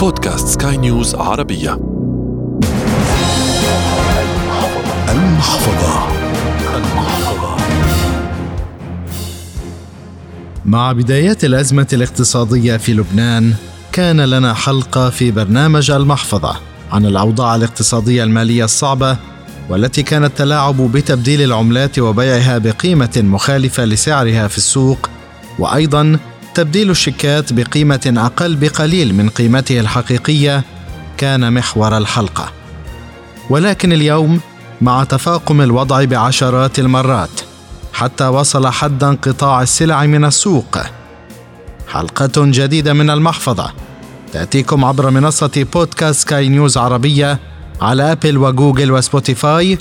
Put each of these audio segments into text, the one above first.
بودكاست سكاي نيوز عربية. المحفظة. المحفظة مع بدايات الأزمة الاقتصادية في لبنان كان لنا حلقة في برنامج المحفظة عن الأوضاع الاقتصادية المالية الصعبة والتي كانت تلاعب بتبديل العملات وبيعها بقيمة مخالفة لسعرها في السوق وأيضا تبديل الشيكات بقيمة أقل بقليل من قيمته الحقيقية كان محور الحلقة. ولكن اليوم مع تفاقم الوضع بعشرات المرات حتى وصل حد انقطاع السلع من السوق. حلقة جديدة من المحفظة تأتيكم عبر منصة بودكاست سكاي نيوز عربية على أبل وجوجل وسبوتيفاي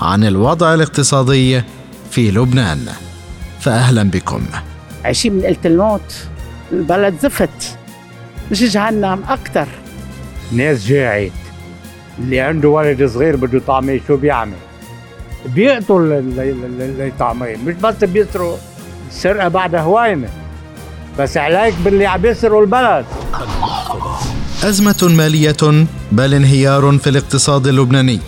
عن الوضع الاقتصادي في لبنان. فأهلا بكم. عايشين من قلة الموت البلد زفت مش جهنم أكتر. ناس جاعت. اللي عنده ولد صغير بده طعميه شو بيعمل؟ بيقتل اللي طعميه مش بس بيسرقوا السرقة بعد هوايمة. بس عليك باللي عم يسرقوا البلد. أزمة مالية بل انهيار في الاقتصاد اللبناني.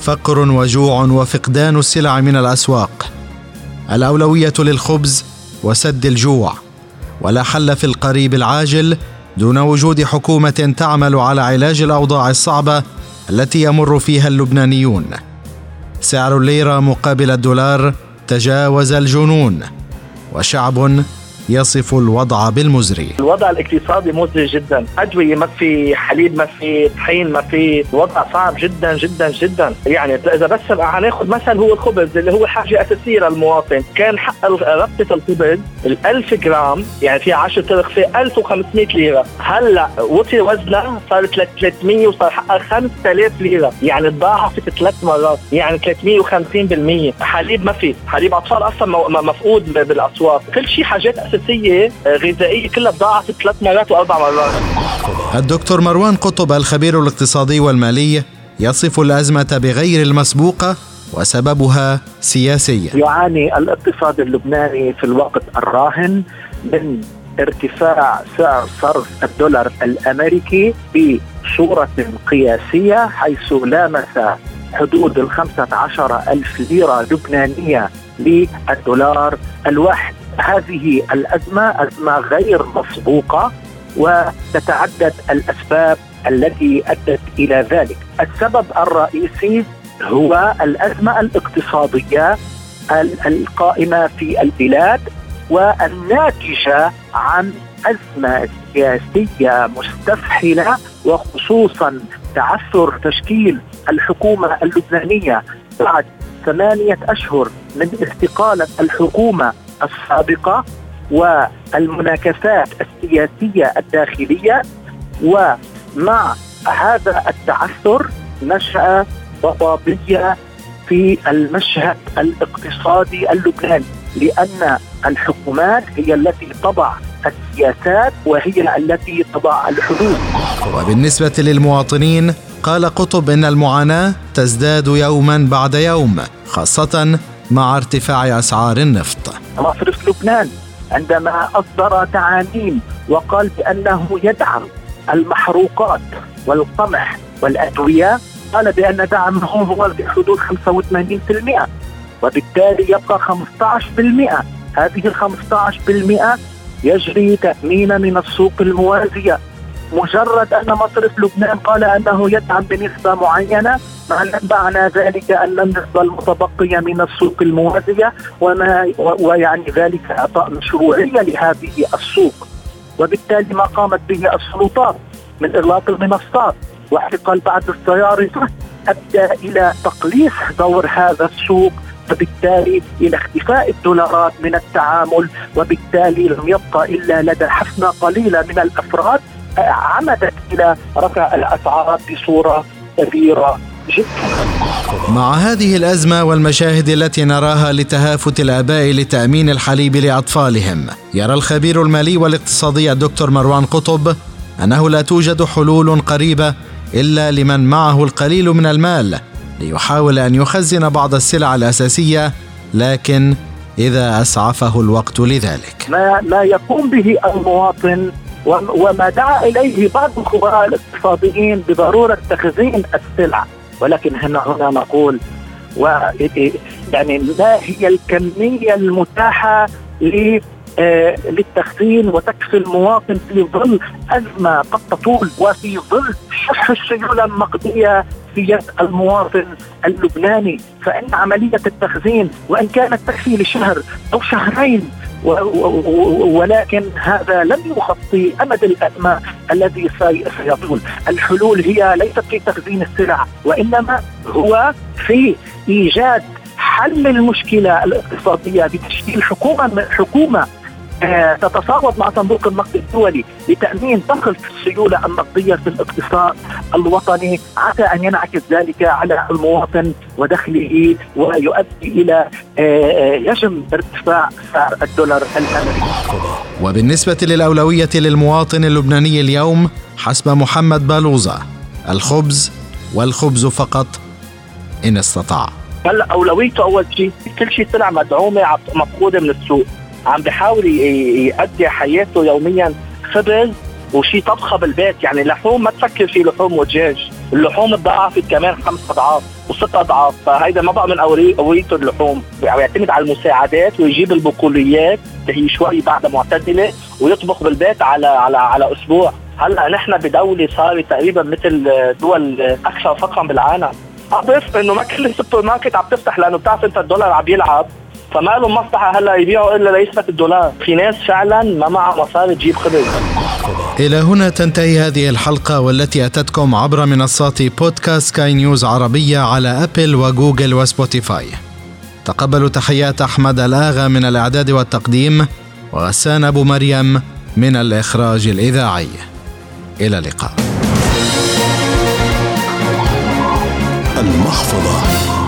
فقر وجوع وفقدان السلع من الأسواق. الأولوية للخبز وسد الجوع ولا حل في القريب العاجل دون وجود حكومة تعمل على علاج الأوضاع الصعبة التي يمر فيها اللبنانيون. سعر الليرة مقابل الدولار تجاوز الجنون وشعب يصف الوضع بالمزري. الوضع الاقتصادي مزري جدا. أدوية ما في حليب ما في طحين ما في. الوضع صعب جدا جدا جدا. يعني إذا بس هناخذ مثل هو الخبز اللي هو حاجة أساسية للمواطن. كان حق ربطة الخبز ال 1000 جرام يعني فيها 10 ترغفة 1500 ليرة. هلأ وطي وزنها صارت 300 وصار حقها 5000 ليرة. يعني تضاعفت ثلاث مرات. يعني 350% حليب ما في. حليب أطفال أصلا مفقود بالأسواق. كل شيء حاجات أساسية اساسيه آه، غذائية كلها تضاعفت ثلاث مرات وأربع مرات الدكتور مروان قطب الخبير الاقتصادي والمالي يصف الأزمة بغير المسبوقة وسببها سياسي يعاني الاقتصاد اللبناني في الوقت الراهن من ارتفاع سعر صرف الدولار الأمريكي بصورة قياسية حيث لامس حدود ال 15 ألف ليرة لبنانية للدولار الواحد. هذه الأزمة أزمة غير مسبوقة وتتعدد الأسباب التي أدت إلى ذلك. السبب الرئيسي هو الأزمة الاقتصادية القائمة في البلاد والناتجة عن أزمة سياسية مستفحلة وخصوصا تعثر تشكيل الحكومة اللبنانية بعد ثمانية أشهر من استقالة الحكومة السابقة والمناكفات السياسية الداخلية ومع هذا التعثر نشأ ضبابيه في المشهد الاقتصادي اللبناني لأن الحكومات هي التي تضع السياسات وهي التي تضع الحدود وبالنسبة للمواطنين قال قطب إن المعاناة تزداد يوما بعد يوم خاصة مع ارتفاع أسعار النفط. مصرف لبنان عندما أصدر تعاليم وقال بأنه يدعم المحروقات والقمح والأدوية قال بأن دعمه هو بحدود 85% وبالتالي يبقى 15% هذه ال 15% يجري تأمين من السوق الموازية. مجرد أن مصرف لبنان قال أنه يدعم بنسبة معينة معنى ذلك أن النسبة المتبقية من السوق الموازية وما ويعني ذلك إعطاء مشروعية لهذه السوق. وبالتالي ما قامت به السلطات من إغلاق المنصات واحتقال بعض السيارة أدى إلى تقليص دور هذا السوق وبالتالي إلى اختفاء الدولارات من التعامل وبالتالي لم يبقى إلا لدى حفنه قليلة من الأفراد عمدت إلى رفع الأسعار بصورة كبيرة جدا. مع هذه الأزمة والمشاهد التي نراها لتهافت الآباء لتأمين الحليب لأطفالهم يرى الخبير المالي والاقتصادي الدكتور مروان قطب أنه لا توجد حلول قريبة إلا لمن معه القليل من المال ليحاول أن يخزن بعض السلع الأساسية لكن إذا أسعفه الوقت لذلك ما ما يقوم به المواطن وما دعا إليه بعض الخبراء الاقتصاديين بضرورة تخزين السلع. ولكن هنا هنا نقول و يعني ما هي الكمية المتاحة آه، للتخزين وتكفي المواطن في ظل أزمة قد تطول وفي ظل شح السيوله النقديه في يد المواطن اللبناني فإن عملية التخزين وإن كانت تكفي لشهر أو شهرين ولكن هذا لن يغطي أمد الأزمة الذي سيطول، الحلول هي ليست في تخزين السلع وإنما هو في إيجاد حل المشكلة الاقتصادية بتشكيل حكومه حكومة تتفاوض مع صندوق النقد الدولي لتأمين دخل السيولة النقدية في الاقتصاد الوطني عسى أن ينعكس ذلك على المواطن ودخله ويؤدي إلى آه، آه، يجم ارتفاع سعر الدولار الأمريكي. وبالنسبة للأولوية للمواطن اللبناني اليوم حسب محمد بالوزه الخبز والخبز فقط إن استطاع. هلا أولويته أول شيء كل شيء طلع مدعومه مفقوده من السوق عم بحاول يؤدي حياته يوميا خبز وشي طبخة بالبيت. يعني لحوم ما تفكر في لحوم ودجاج. اللحوم تضاعفت كمان خمس أضعاف وست أضعاف. فهيدا ما بقى من اولويته اللحوم. يعني يعتمد على المساعدات ويجيب البقوليات اللي هي شوي بعد معتدلة ويطبخ بالبيت على على على أسبوع. هلأ نحن بدولة صارت تقريبا مثل دول أكثر فقرا بالعالم. عرف إنه ما كل السوبر ماركت عم تفتح لأنه بتعرف أنت الدولار عم يلعب. فما لهم مصلحة هلا يبيعوا إلا ليثبت الدولار. في ناس فعلا ما معها مصاري تجيب خبز. إلى هنا تنتهي هذه الحلقة والتي أتتكم عبر منصات بودكاست سكاي نيوز عربية على أبل وجوجل وسبوتيفاي. تقبلوا تحيات أحمد الآغا من الإعداد والتقديم وغسان أبو مريم من الإخراج الإذاعي. إلى اللقاء. المحفظة.